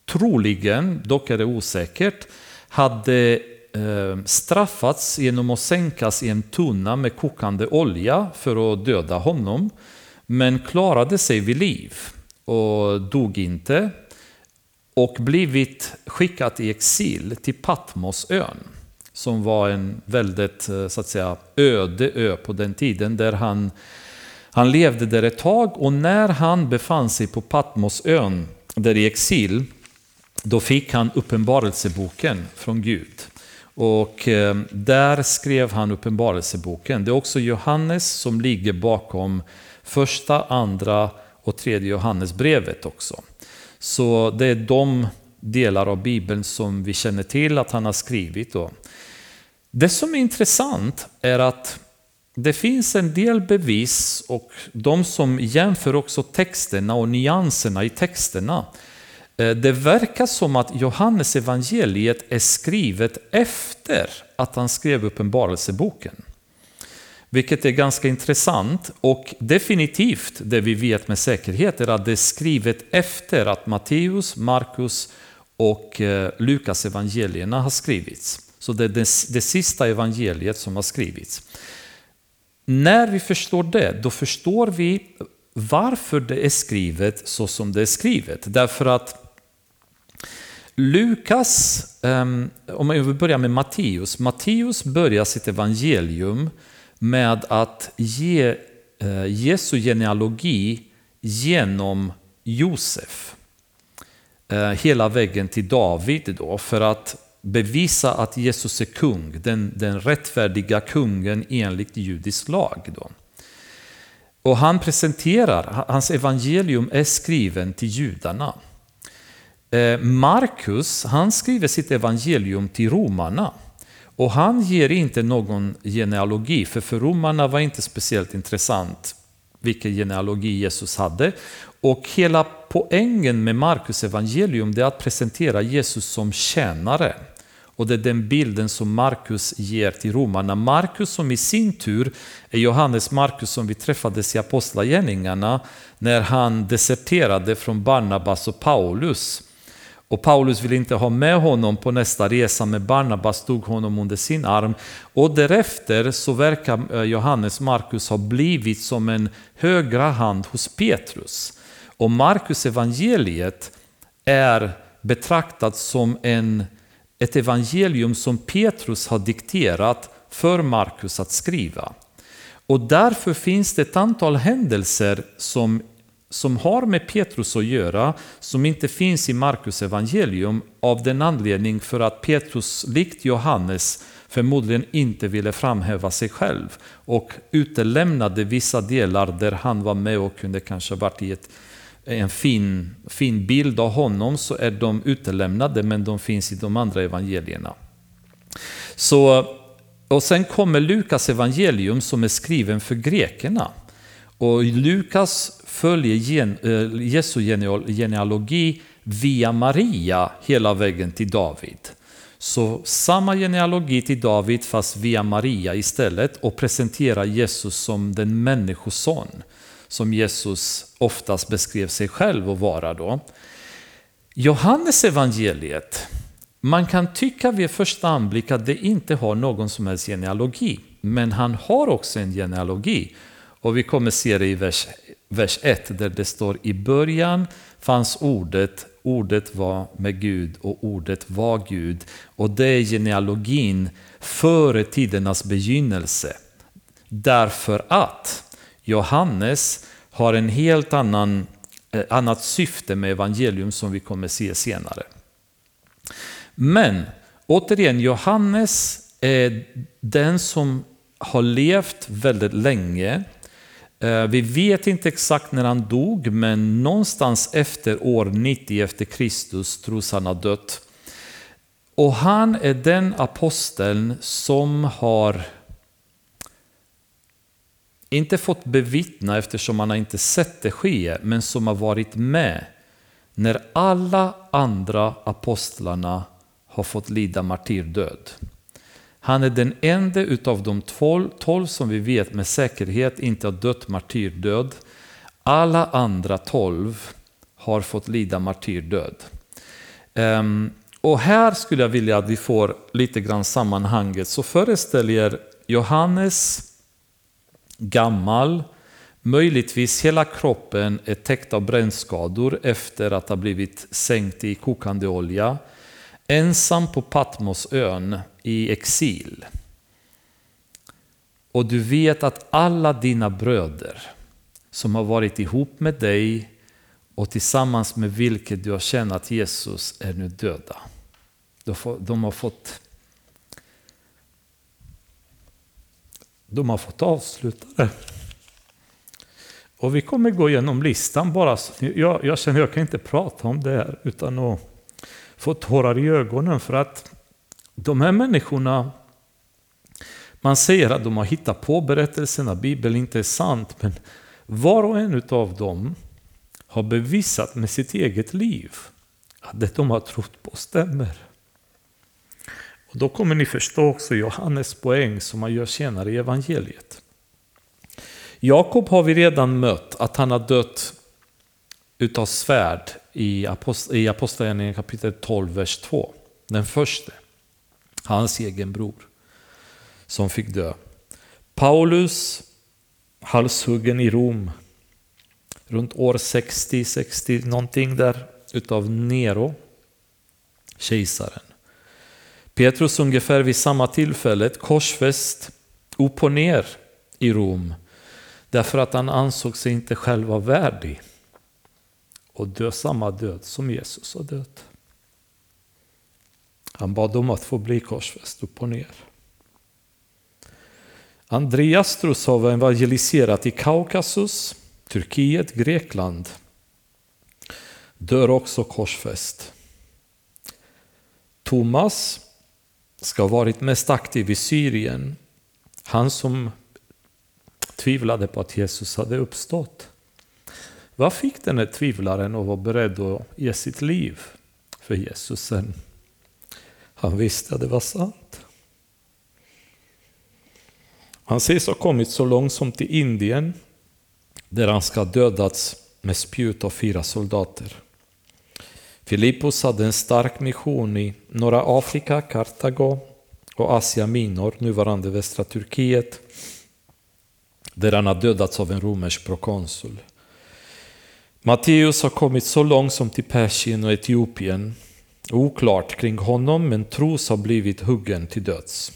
Speaker 1: troligen, dock är det osäkert, hade eh, straffats genom att sänkas i en tunna med kokande olja för att döda honom. Men klarade sig vid liv och dog inte. Och blivit skickat i exil till Patmosön. Som var en väldigt eh, så att säga, öde ö på den tiden där han han levde där ett tag och när han befann sig på Patmosön, där i exil, då fick han uppenbarelseboken från Gud. Och eh, där skrev han uppenbarelseboken. Det är också Johannes som ligger bakom första, andra och tredje Johannesbrevet också. Så det är de delar av Bibeln som vi känner till att han har skrivit. Då. Det som är intressant är att det finns en del bevis och de som jämför också texterna och nyanserna i texterna. Eh, det verkar som att Johannes evangeliet är skrivet efter att han skrev uppenbarelseboken. Vilket är ganska intressant och definitivt det vi vet med säkerhet är att det är skrivet efter att Matteus, Markus och eh, Lukas evangelierna har skrivits. Så det är det, det sista evangeliet som har skrivits. När vi förstår det, då förstår vi varför det är skrivet så som det är skrivet. Därför att Lukas, ehm, om vi börjar med Matteus, Matteus börjar sitt evangelium med att ge eh, Jesu genealogi genom Josef. Eh, hela vägen till David då, för att bevisa att Jesus är kung, den, den rättfärdiga kungen enligt judisk lag. Då. Och han presenterar, hans evangelium är skriven till judarna. Eh, Markus, han skriver sitt evangelium till romarna. Och han ger inte någon genealogi, för för romarna var inte speciellt intressant vilken genealogi Jesus hade. Och hela poängen med Markus evangelium är att presentera Jesus som tjänare. Och det är den bilden som Markus ger till romarna. Markus som i sin tur är Johannes Markus som vi träffades i Apostlagärningarna när han deserterade från Barnabas och Paulus. Och Paulus ville inte ha med honom på nästa resa, men Barnabas tog honom under sin arm. Och därefter så verkar eh, Johannes Markus ha blivit som en högra hand hos Petrus. Och Markus evangeliet är betraktat som en ett evangelium som Petrus har dikterat för Markus att skriva. Och därför finns det ett antal händelser som, som har med Petrus att göra som inte finns i Markus evangelium av den anledning för att Petrus, likt Johannes, förmodligen inte ville framhäva sig själv och utelämnade vissa delar där han var med och kunde kanske varit i ett en fin, fin bild av honom så är de utelämnade men de finns i de andra evangelierna. Så, och sen kommer Lukas evangelium som är skriven för grekerna. Och Lukas följer gen, äh, Jesu genealogi via Maria hela vägen till David. Så samma genealogi till David fast via Maria istället och presenterar Jesus som den människoson som Jesus oftast beskrev sig själv att vara då. Johannes evangeliet, man kan tycka vid första anblick att det inte har någon som helst genealogi, men han har också en genealogi. Och vi kommer se det i vers, vers 1 där det står i början fanns ordet, ordet var med Gud och ordet var Gud. Och det är genealogin före tidernas begynnelse. Därför att Johannes har en helt annan, eh, annat syfte med evangelium som vi kommer se senare. Men återigen, Johannes är den som har levt väldigt länge. Eh, vi vet inte exakt när han dog, men någonstans efter år 90 efter Kristus tros han ha dött. Och han är den aposteln som har inte fått bevittna eftersom han har inte sett det ske, men som har varit med när alla andra apostlarna har fått lida martyrdöd. Han är den enda utav de tolv, tolv som vi vet med säkerhet inte har dött martyrdöd. Alla andra tolv har fått lida martyrdöd. Um, ehm, och här skulle jag vilja att vi får lite grann sammanhanget. Så föreställ er Johannes gammal, möjligtvis hela kroppen är täckt av brännskador efter att ha blivit sänkt i kokande olja. Ensam på Patmosön i exil. Och du vet att alla dina bröder som har varit ihop med dig och tillsammans med vilket du har tjänat Jesus är nu döda. De har fått de har fått avsluta det. Och vi kommer gå igenom listan bara. Jag, jag känner att jag kan inte prata om det här utan att få tårar i ögonen för att de här människorna, man säger att de har hittat på berättelserna, Bibeln inte är sant, men var och en av dem har bevisat med sitt eget liv att det de har trott på stämmer. Och då kommer ni förstå också Johannes poäng som han gör senare i evangeliet. Jakob har vi redan mött att han har dött utav svärd i, Apostlagärningarna kapitel 12, vers 2. Den första, hans egen bror, som fick dö. Paulus, halshuggen i Rom, runt år 60, 60 någonting där, utav Nero, kejsaren. Petrus ungefär vid samma tillfälle korsfäst upp och ner i Rom därför att han ansåg sig inte själv vara värdig och dö samma död som Jesus har dött. Han bad om att få bli korsfäst upp och ner. Andreas tros var evangeliserat i Kaukasus, Turkiet, Grekland. Dör också korsfäst. Thomas ska ha varit mest aktiv i Syrien. Han som tvivlade på att Jesus hade uppstått. Vad fick den här tvivlaren att vara beredd att ge sitt liv för Jesus sen? Han visste att det var sant. Han sägs ha kommit så långt som till Indien där han ska ha dödats med spjut av fyra soldater. Filippos hade en stark mission i norra Afrika, Kartago och Asia Minor, nuvarande västra Turkiet, där han har dödats av en romersk prokonsul. Matteus har kommit så långt som till Persien och Etiopien. Oklart kring honom, men tros ha blivit huggen till döds.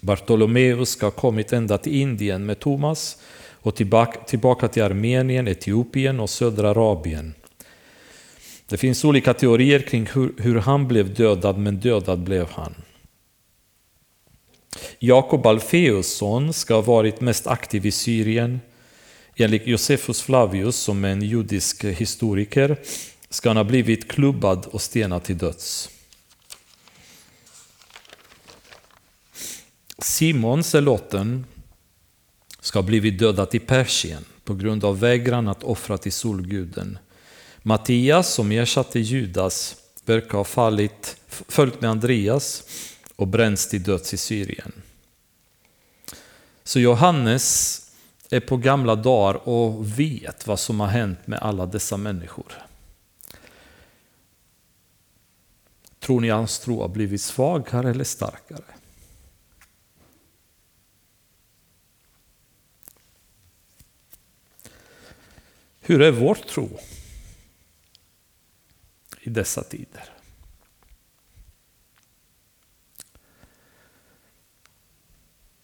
Speaker 1: Bartolomeus ska ha kommit ända till Indien med Thomas och tillbaka till Armenien, Etiopien och södra Arabien. Det finns olika teorier kring hur, hur han blev dödad, men dödad blev han. Jakob Alfeusson ska ha varit mest aktiv i Syrien. Enligt Josefus Flavius, som är en judisk historiker, ska han ha blivit klubbad och stenad till döds. Simon Seloten ska ha blivit dödad i Persien på grund av vägran att offra till solguden. Mattias, som ersatte Judas, verkar ha fallit, följt med Andreas och bränts till döds i Syrien. Så Johannes är på gamla dagar och vet vad som har hänt med alla dessa människor. Tror ni hans tro har blivit svagare eller starkare? Hur är vår tro? I dessa tider.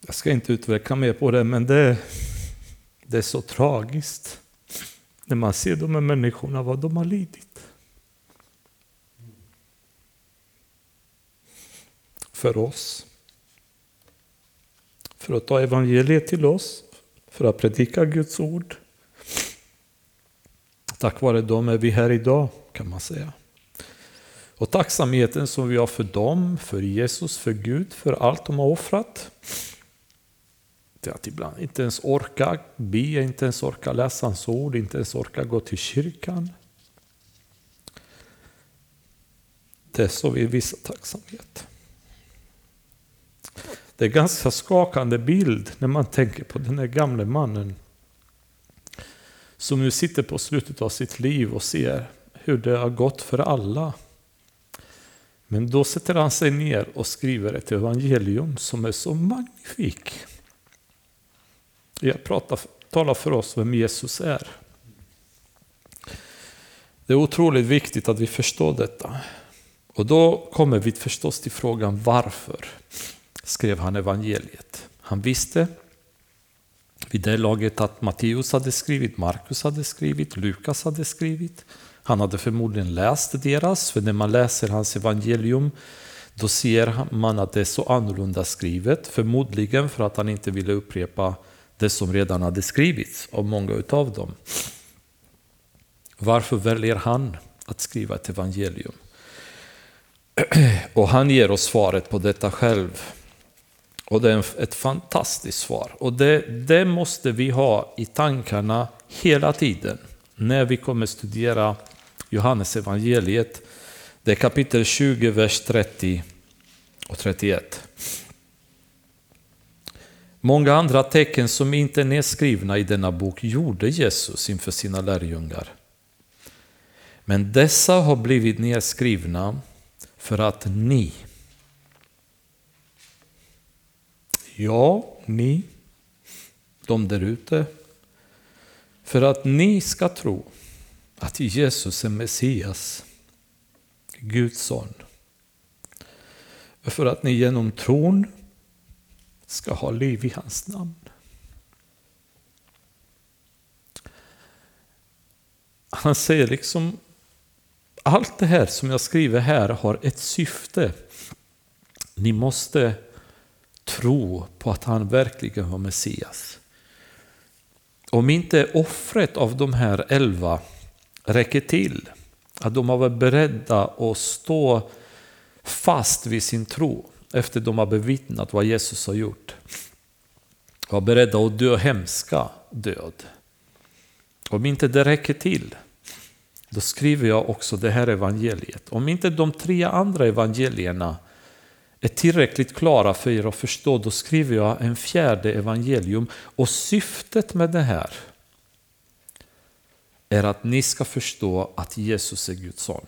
Speaker 1: Jag ska inte utveckla mer på det, men det, det är så tragiskt när man ser de här människorna, vad de har lidit. För oss.
Speaker 2: för att ta evangeliet till oss, för att predika Guds ord. Tack vare dem är vi här idag kan man säga. Och tacksamheten som vi har för dem, för Jesus, för Gud, för allt de har offrat. Det att ibland inte ens orka be, inte ens orka läsa hans ord, inte ens orka gå till kyrkan. Det är så vi visar tacksamhet. Det är en ganska skakande bild när man tänker på den här gamle mannen som nu sitter på slutet av sitt liv och ser hur det har gått för alla. Men då sätter han sig ner och skriver ett evangelium som är så magnifik. Jag pratar, talar för oss vem Jesus är. Det är otroligt viktigt att vi förstår detta. Och då kommer vi förstås till frågan varför skrev han evangeliet? Han visste vid det laget att Matteus hade skrivit, Markus hade skrivit, Lukas hade skrivit. Han hade förmodligen läst deras, för när man läser hans evangelium då ser man att det är så annorlunda skrivet, förmodligen för att han inte ville upprepa det som redan hade skrivits av många utav dem. Varför väljer han att skriva ett evangelium? Och han ger oss svaret på detta själv. Och det är ett fantastiskt svar. Och det, det måste vi ha i tankarna hela tiden när vi kommer studera Johannes evangeliet. Det är kapitel 20, vers 30 och 31. Många andra tecken som inte är nedskrivna i denna bok gjorde Jesus inför sina lärjungar. Men dessa har blivit nedskrivna för att ni, ja, ni, de där ute, för att ni ska tro att Jesus är Messias, Guds son. För att ni genom tron ska ha liv i hans namn. Han säger liksom allt det här som jag skriver här har ett syfte. Ni måste tro på att han verkligen var Messias. Om inte offret av de här elva räcker till, att de har varit beredda att stå fast vid sin tro efter de har bevittnat vad Jesus har gjort. Var beredda att dö hemska död. Om inte det räcker till, då skriver jag också det här evangeliet. Om inte de tre andra evangelierna är tillräckligt klara för er att förstå, då skriver jag en fjärde evangelium. Och syftet med det här är att ni ska förstå att Jesus är Guds son.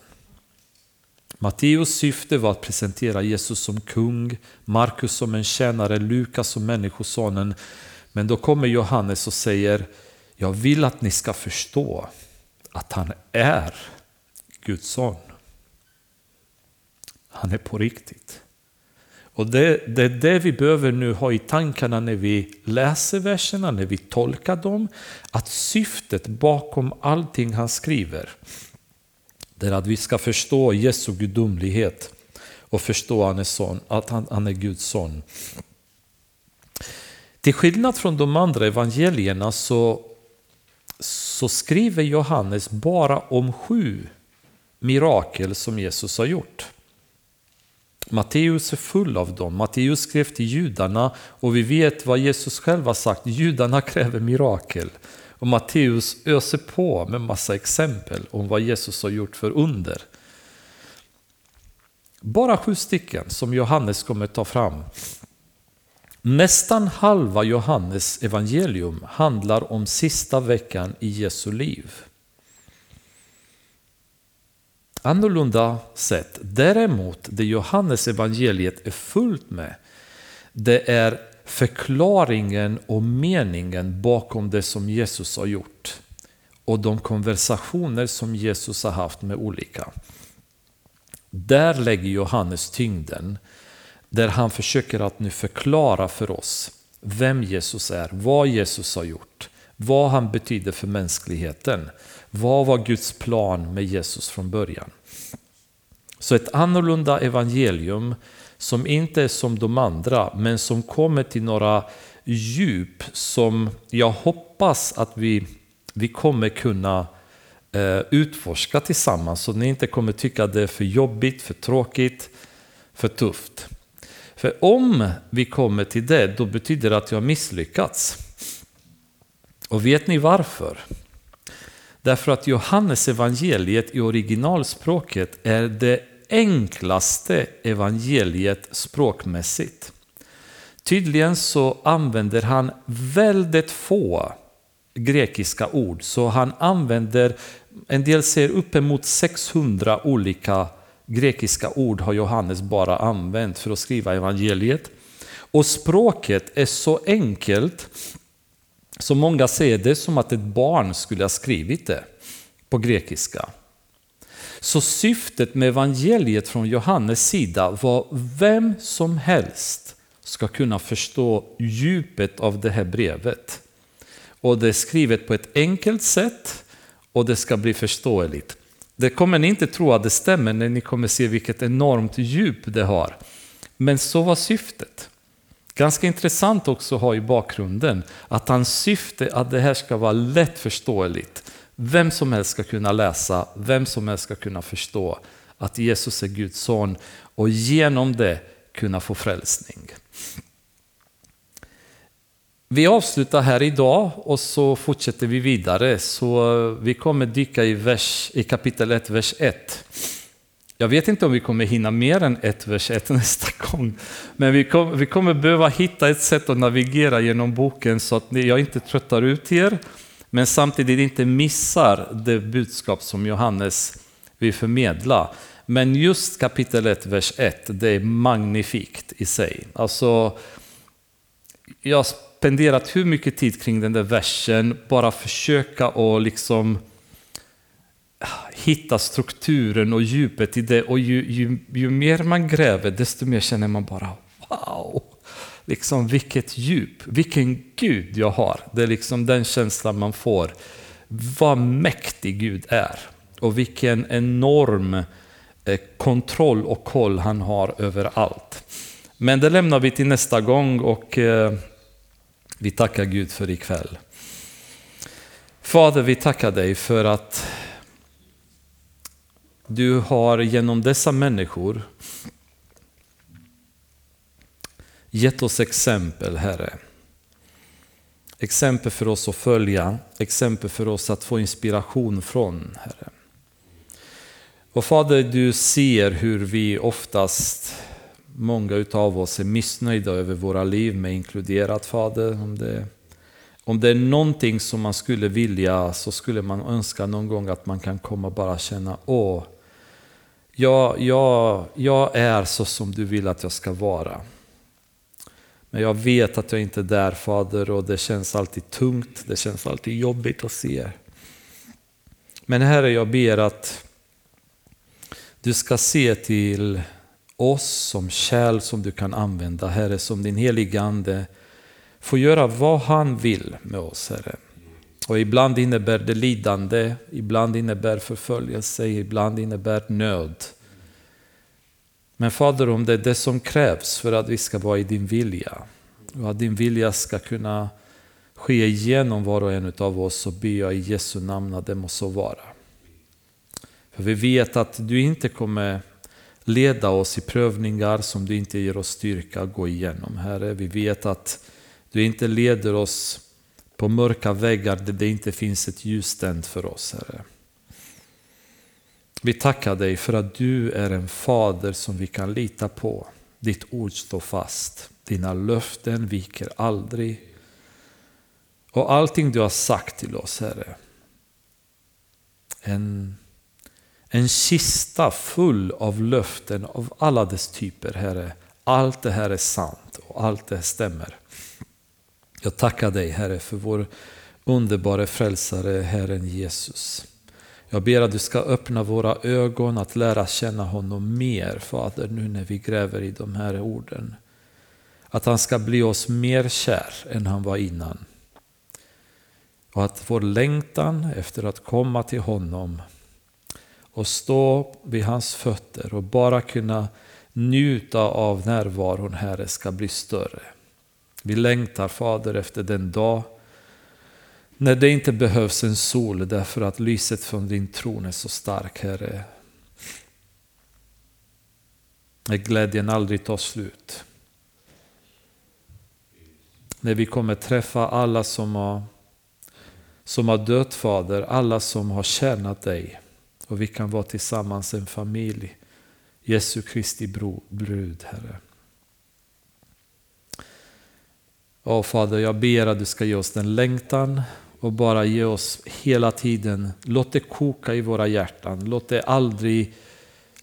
Speaker 2: Matteus syfte var att presentera Jesus som kung, Markus som en tjänare, Lukas som människosonen. Men då kommer Johannes och säger, jag vill att ni ska förstå att han är Guds son. Han är på riktigt. Och det, det är det vi behöver nu ha i tankarna när vi läser verserna, när vi tolkar dem. Att syftet bakom allting han skriver, det är att vi ska förstå Jesu gudomlighet och förstå han är son, att han, han är Guds son. Till skillnad från de andra evangelierna så så skriver Johannes bara om sju mirakel som Jesus har gjort. Matteus är full av dem. Matteus skrev till judarna och vi vet vad Jesus själv har sagt. Judarna kräver mirakel. Och Matteus öser på med massa exempel om vad Jesus har gjort för under. Bara sju stycken som Johannes kommer ta fram Nästan halva Johannes evangelium handlar om sista veckan i Jesu liv. Annorlunda sätt. däremot det Johannes evangeliet är fullt med, det är förklaringen och meningen bakom det som Jesus har gjort och de konversationer som Jesus har haft med olika. Där lägger Johannes tyngden där han försöker att nu förklara för oss vem Jesus är, vad Jesus har gjort, vad han betyder för mänskligheten. Vad var Guds plan med Jesus från början? Så ett annorlunda evangelium som inte är som de andra men som kommer till några djup som jag hoppas att vi, vi kommer kunna eh, utforska tillsammans. Så ni inte kommer tycka att det är för jobbigt, för tråkigt, för tufft. För om vi kommer till det, då betyder det att jag har misslyckats. Och vet ni varför? Därför att Johannes evangeliet i originalspråket är det enklaste evangeliet språkmässigt. Tydligen så använder han väldigt få grekiska ord, så han använder, en del säger uppemot 600 olika grekiska ord har Johannes bara använt för att skriva evangeliet. Och språket är så enkelt så många ser det som att ett barn skulle ha skrivit det på grekiska. Så syftet med evangeliet från Johannes sida var vem som helst ska kunna förstå djupet av det här brevet. Och det är skrivet på ett enkelt sätt och det ska bli förståeligt. Det kommer ni inte tro att det stämmer när ni kommer se vilket enormt djup det har. Men så var syftet. Ganska intressant också att ha i bakgrunden att hans syfte att det här ska vara lättförståeligt. Vem som helst ska kunna läsa, vem som helst ska kunna förstå att Jesus är Guds son och genom det kunna få frälsning. Vi avslutar här idag och så fortsätter vi vidare. Så vi kommer dyka i, vers, i kapitel 1, vers 1. Jag vet inte om vi kommer hinna mer än ett vers 1 nästa gång. Men vi, kom, vi kommer behöva hitta ett sätt att navigera genom boken så att jag inte tröttar ut er. Men samtidigt inte missar det budskap som Johannes vill förmedla. Men just kapitel 1, vers 1, det är magnifikt i sig. Alltså, jag har spenderat hur mycket tid kring den där versen, bara försöka att liksom hitta strukturen och djupet i det. Och ju, ju, ju mer man gräver, desto mer känner man bara wow! Liksom vilket djup, vilken Gud jag har. Det är liksom den känslan man får. Vad mäktig Gud är och vilken enorm eh, kontroll och koll han har över allt. Men det lämnar vi till nästa gång och eh, vi tackar Gud för ikväll. Fader, vi tackar dig för att du har genom dessa människor gett oss exempel, Herre. Exempel för oss att följa, exempel för oss att få inspiration från, Herre. Och Fader, du ser hur vi oftast, många av oss, är missnöjda över våra liv, med inkluderat Fader. Om det, om det är någonting som man skulle vilja så skulle man önska någon gång att man kan komma och bara känna, åh, jag, jag, jag är så som du vill att jag ska vara. Men jag vet att jag inte är där Fader och det känns alltid tungt, det känns alltid jobbigt att se. Men Herre, jag ber att du ska se till oss som kärl som du kan använda, Herre, som din helige Ande får göra vad han vill med oss, Herre. Och ibland innebär det lidande, ibland innebär förföljelse, ibland innebär nöd. Men Fader, om det är det som krävs för att vi ska vara i din vilja och att din vilja ska kunna ske igenom var och en av oss så ber jag i Jesu namn att det må så vara. För vi vet att du inte kommer leda oss i prövningar som du inte ger oss styrka att gå igenom, Herre. Vi vet att du inte leder oss på mörka väggar där det inte finns ett ljus tänt för oss, Herre. Vi tackar dig för att du är en fader som vi kan lita på. Ditt ord står fast. Dina löften viker aldrig. Och allting du har sagt till oss, Herre. En, en kista full av löften av alla dess typer, Herre. Allt det här är sant och allt det stämmer. Jag tackar dig, Herre, för vår underbara frälsare, Herren Jesus. Jag ber att du ska öppna våra ögon att lära känna honom mer, Fader, nu när vi gräver i de här orden. Att han ska bli oss mer kär än han var innan. Och att vår längtan efter att komma till honom och stå vid hans fötter och bara kunna njuta av närvaron, Herre, ska bli större. Vi längtar Fader efter den dag när det inte behövs en sol därför att lyset från din tron är så stark Herre. När glädjen aldrig tar slut. När vi kommer träffa alla som har, som har dött Fader, alla som har tjänat dig. Och vi kan vara tillsammans en familj. Jesu Kristi brud, Herre. Ja, Fader, jag ber att du ska ge oss den längtan och bara ge oss hela tiden, låt det koka i våra hjärtan. Låt det aldrig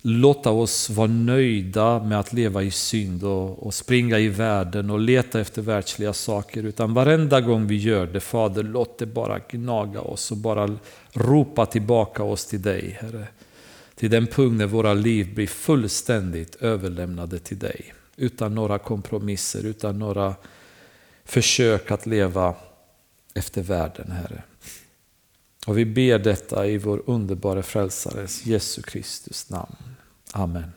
Speaker 2: låta oss vara nöjda med att leva i synd och, och, springa i världen och leta efter världsliga saker. Utan varenda gång vi gör det, Fader, låt det bara gnaga oss och bara ropa tillbaka oss till dig, Herre. Till den punkt när våra liv blir fullständigt överlämnade till dig. Utan några kompromisser, utan några försök att leva efter världen, Herre. Och vi ber detta i vår underbara frälsares Jesu Kristus namn. Amen.